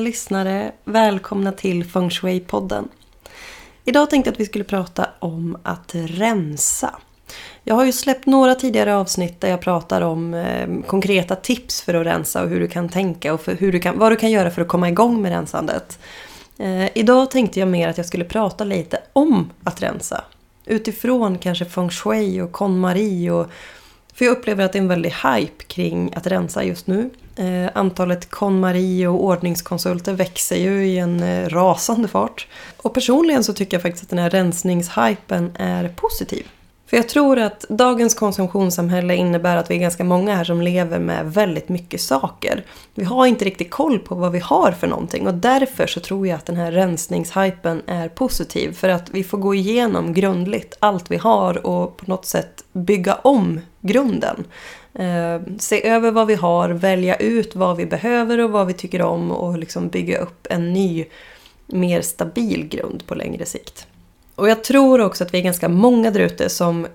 Lyssnare! Välkomna till Feng Shui-podden. Idag tänkte jag att vi skulle prata om att rensa. Jag har ju släppt några tidigare avsnitt där jag pratar om eh, konkreta tips för att rensa och hur du kan tänka och för hur du kan, vad du kan göra för att komma igång med rensandet. Eh, idag tänkte jag mer att jag skulle prata lite om att rensa. Utifrån kanske feng shui och KonMari och för jag upplever att det är en väldig hype kring att rensa just nu. Eh, antalet KonMari och ordningskonsulter växer ju i en eh, rasande fart. Och personligen så tycker jag faktiskt att den här rensningshypen är positiv. För jag tror att dagens konsumtionssamhälle innebär att vi är ganska många här som lever med väldigt mycket saker. Vi har inte riktigt koll på vad vi har för någonting och därför så tror jag att den här rensningshypen är positiv. För att vi får gå igenom grundligt allt vi har och på något sätt bygga om grunden. Eh, se över vad vi har, välja ut vad vi behöver och vad vi tycker om och liksom bygga upp en ny, mer stabil grund på längre sikt. Och jag tror också att vi är ganska många där ute som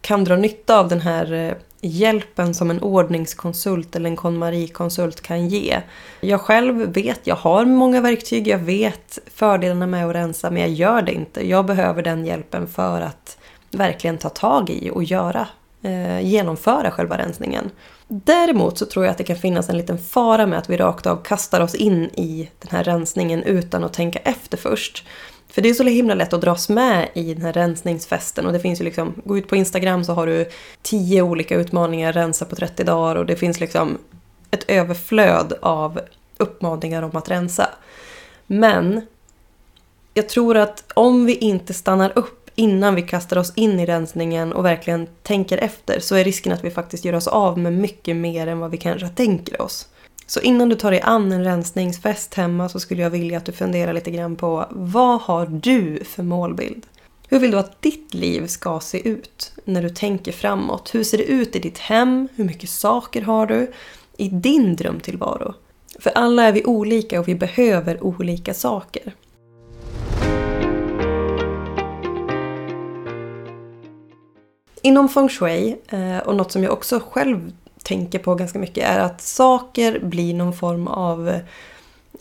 kan dra nytta av den här eh, hjälpen som en ordningskonsult eller en KonMari-konsult kan ge. Jag själv vet, jag har många verktyg, jag vet fördelarna med att rensa men jag gör det inte. Jag behöver den hjälpen för att verkligen ta tag i och göra, eh, genomföra själva rensningen. Däremot så tror jag att det kan finnas en liten fara med att vi rakt av kastar oss in i den här rensningen utan att tänka efter först. För det är så himla lätt att dras med i den här rensningsfesten och det finns ju liksom, gå ut på Instagram så har du tio olika utmaningar, rensa på 30 dagar och det finns liksom ett överflöd av uppmaningar om att rensa. Men jag tror att om vi inte stannar upp innan vi kastar oss in i rensningen och verkligen tänker efter så är risken att vi faktiskt gör oss av med mycket mer än vad vi kanske tänker oss. Så innan du tar dig an en rensningsfest hemma så skulle jag vilja att du funderar lite grann på vad har du för målbild? Hur vill du att ditt liv ska se ut när du tänker framåt? Hur ser det ut i ditt hem? Hur mycket saker har du i din drömtillvaro? För alla är vi olika och vi behöver olika saker. Inom feng shui, eh, och något som jag också själv tänker på ganska mycket är att saker blir någon form av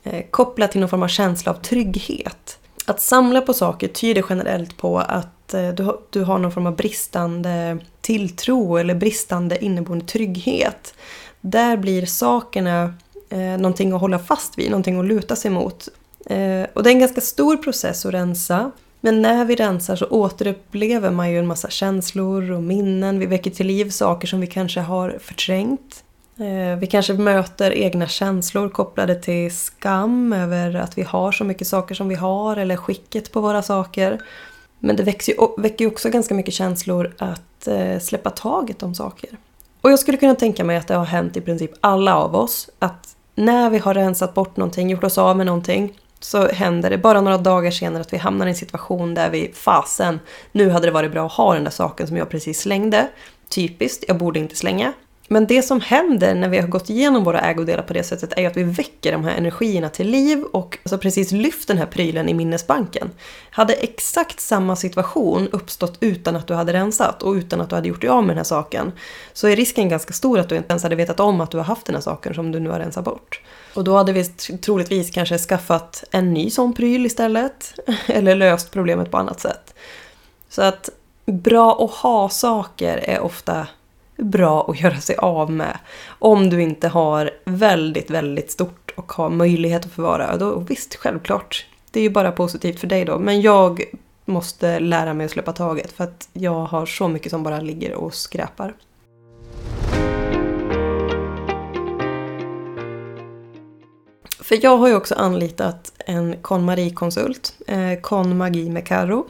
eh, kopplat till någon form av känsla av trygghet. Att samla på saker tyder generellt på att eh, du, du har någon form av bristande tilltro eller bristande inneboende trygghet. Där blir sakerna eh, någonting att hålla fast vid, någonting att luta sig mot. Eh, och det är en ganska stor process att rensa. Men när vi rensar så återupplever man ju en massa känslor och minnen. Vi väcker till liv saker som vi kanske har förträngt. Eh, vi kanske möter egna känslor kopplade till skam över att vi har så mycket saker som vi har eller skicket på våra saker. Men det väcker ju också ganska mycket känslor att eh, släppa taget om saker. Och jag skulle kunna tänka mig att det har hänt i princip alla av oss. Att när vi har rensat bort någonting, gjort oss av med någonting, så händer det bara några dagar senare att vi hamnar i en situation där vi, fasen, nu hade det varit bra att ha den där saken som jag precis slängde. Typiskt, jag borde inte slänga. Men det som händer när vi har gått igenom våra ägodelar på det sättet är att vi väcker de här energierna till liv och alltså precis lyft den här prylen i minnesbanken. Hade exakt samma situation uppstått utan att du hade rensat och utan att du hade gjort dig av med den här saken så är risken ganska stor att du inte ens hade vetat om att du har haft den här saken som du nu har rensat bort. Och då hade vi troligtvis kanske skaffat en ny sån pryl istället eller löst problemet på annat sätt. Så att bra att ha saker är ofta bra att göra sig av med. Om du inte har väldigt, väldigt stort och har möjlighet att förvara, då visst, självklart. Det är ju bara positivt för dig då. Men jag måste lära mig att släppa taget för att jag har så mycket som bara ligger och skräpar. För jag har ju också anlitat en KonMari-konsult, eh, KonMagi med Karo.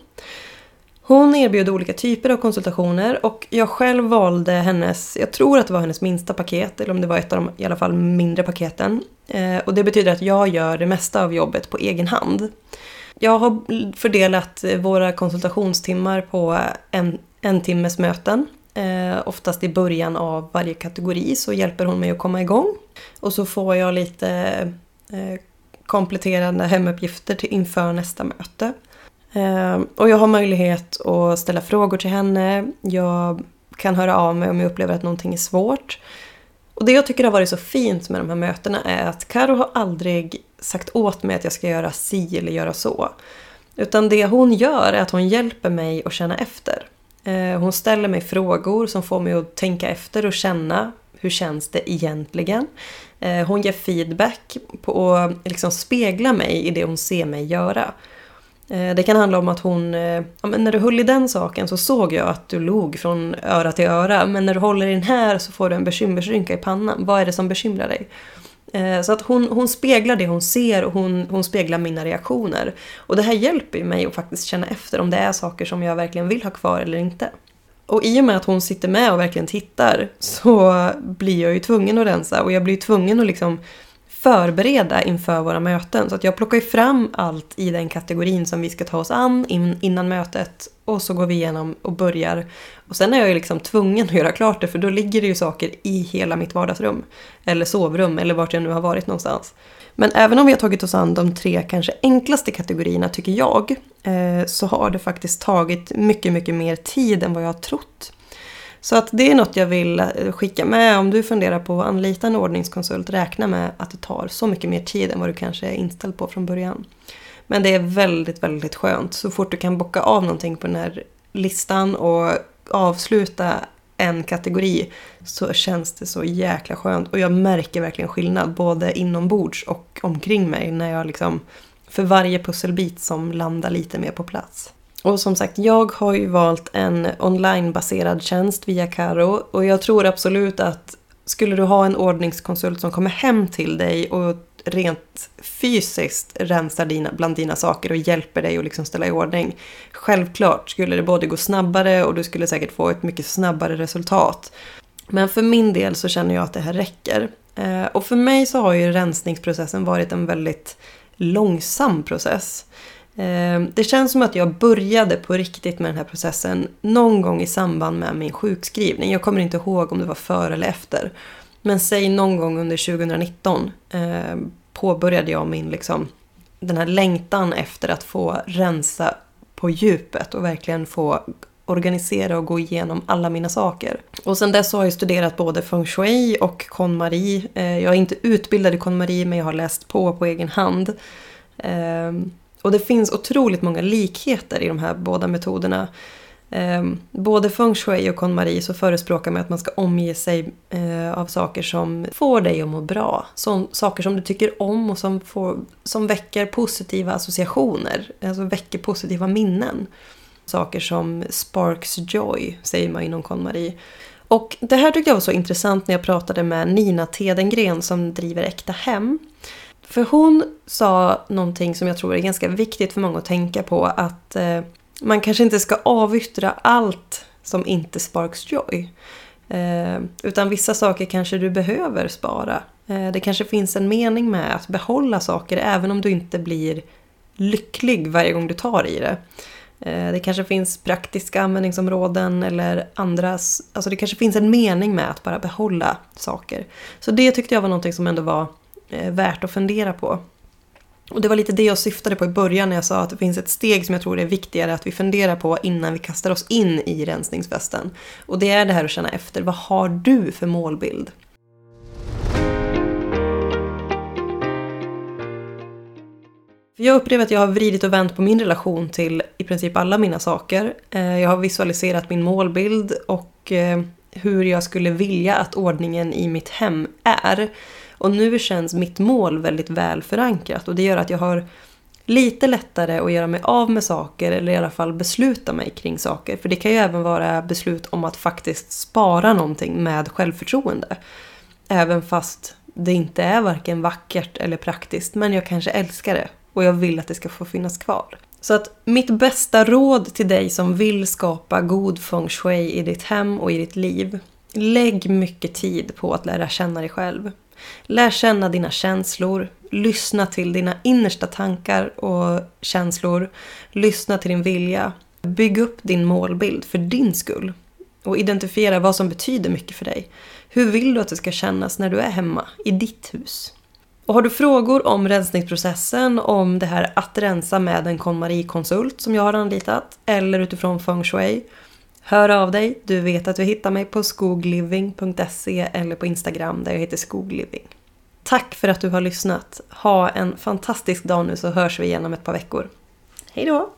Hon erbjöd olika typer av konsultationer och jag själv valde hennes, jag tror att det var hennes minsta paket, eller om det var ett av de i alla fall mindre paketen. Eh, och det betyder att jag gör det mesta av jobbet på egen hand. Jag har fördelat våra konsultationstimmar på en, en timmes möten. Eh, oftast i början av varje kategori så hjälper hon mig att komma igång. Och så får jag lite eh, kompletterande hemuppgifter till inför nästa möte. Ehm, och jag har möjlighet att ställa frågor till henne. Jag kan höra av mig om jag upplever att någonting är svårt. Och det jag tycker har varit så fint med de här mötena är att Karo har aldrig sagt åt mig att jag ska göra si eller göra så. Utan det hon gör är att hon hjälper mig att känna efter. Ehm, hon ställer mig frågor som får mig att tänka efter och känna hur känns det egentligen. Ehm, hon ger feedback på att liksom spegla mig i det hon ser mig göra. Eh, det kan handla om att hon, eh, ja, men när du höll i den saken så såg jag att du log från öra till öra. Men när du håller i den här så får du en bekymmersrynka i pannan. Vad är det som bekymrar dig? Eh, så att hon, hon speglar det hon ser och hon, hon speglar mina reaktioner. Och det här hjälper ju mig att faktiskt känna efter om det är saker som jag verkligen vill ha kvar eller inte. Och i och med att hon sitter med och verkligen tittar så blir jag ju tvungen att rensa och jag blir tvungen att liksom förbereda inför våra möten. Så att jag plockar ju fram allt i den kategorin som vi ska ta oss an in, innan mötet och så går vi igenom och börjar. Och sen är jag ju liksom tvungen att göra klart det för då ligger det ju saker i hela mitt vardagsrum. Eller sovrum eller vart jag nu har varit någonstans. Men även om vi har tagit oss an de tre kanske enklaste kategorierna tycker jag eh, så har det faktiskt tagit mycket, mycket mer tid än vad jag har trott. Så att det är något jag vill eh, skicka med om du funderar på att anlita en ordningskonsult. Räkna med att det tar så mycket mer tid än vad du kanske är inställd på från början. Men det är väldigt, väldigt skönt. Så fort du kan bocka av någonting på den här listan och avsluta en kategori så känns det så jäkla skönt. Och jag märker verkligen skillnad både inombords och omkring mig när jag liksom för varje pusselbit som landar lite mer på plats. Och som sagt, jag har ju valt en onlinebaserad tjänst via Karo och jag tror absolut att skulle du ha en ordningskonsult som kommer hem till dig och rent fysiskt rensar dina, bland dina saker och hjälper dig att liksom ställa i ordning. Självklart skulle det både gå snabbare och du skulle säkert få ett mycket snabbare resultat. Men för min del så känner jag att det här räcker. Eh, och för mig så har ju rensningsprocessen varit en väldigt långsam process. Ehm, det känns som att jag började på riktigt med den här processen någon gång i samband med min sjukskrivning. Jag kommer inte ihåg om det var före eller efter. Men säg någon gång under 2019 eh, påbörjade jag min liksom, den här längtan efter att få rensa på djupet och verkligen få organisera och gå igenom alla mina saker. Och sen dess har jag studerat både feng shui och KonMari. Eh, jag är inte utbildad i KonMari men jag har läst på på egen hand. Eh, och det finns otroligt många likheter i de här båda metoderna. Ehm, både feng shui och KonMari så förespråkar man att man ska omge sig eh, av saker som får dig att må bra. Som, saker som du tycker om och som, får, som väcker positiva associationer. Alltså väcker positiva minnen. Saker som sparks joy säger man inom KonMari. Och det här tyckte jag var så intressant när jag pratade med Nina Tedengren som driver Äkta Hem. För hon sa någonting som jag tror är ganska viktigt för många att tänka på. Att eh, man kanske inte ska avyttra allt som inte sparks joy. Eh, utan vissa saker kanske du behöver spara. Eh, det kanske finns en mening med att behålla saker även om du inte blir lycklig varje gång du tar i det. Eh, det kanske finns praktiska användningsområden eller andras... Alltså det kanske finns en mening med att bara behålla saker. Så det tyckte jag var någonting som ändå var Eh, värt att fundera på. Och det var lite det jag syftade på i början när jag sa att det finns ett steg som jag tror är viktigare att vi funderar på innan vi kastar oss in i rensningsfesten. Och det är det här att känna efter, vad har du för målbild? Jag upplever att jag har vridit och vänt på min relation till i princip alla mina saker. Eh, jag har visualiserat min målbild och eh, hur jag skulle vilja att ordningen i mitt hem är. Och nu känns mitt mål väldigt väl förankrat och det gör att jag har lite lättare att göra mig av med saker eller i alla fall besluta mig kring saker. För det kan ju även vara beslut om att faktiskt spara någonting med självförtroende. Även fast det inte är varken vackert eller praktiskt men jag kanske älskar det och jag vill att det ska få finnas kvar. Så att mitt bästa råd till dig som vill skapa god feng shui i ditt hem och i ditt liv. Lägg mycket tid på att lära känna dig själv. Lär känna dina känslor, lyssna till dina innersta tankar och känslor, lyssna till din vilja. Bygg upp din målbild för din skull och identifiera vad som betyder mycket för dig. Hur vill du att det ska kännas när du är hemma, i ditt hus? Och har du frågor om rensningsprocessen, om det här att rensa med en KonMari-konsult som jag har anlitat, eller utifrån feng shui, hör av dig. Du vet att du hittar mig på skogliving.se eller på Instagram där jag heter skogliving. Tack för att du har lyssnat. Ha en fantastisk dag nu så hörs vi igen om ett par veckor. Hej då!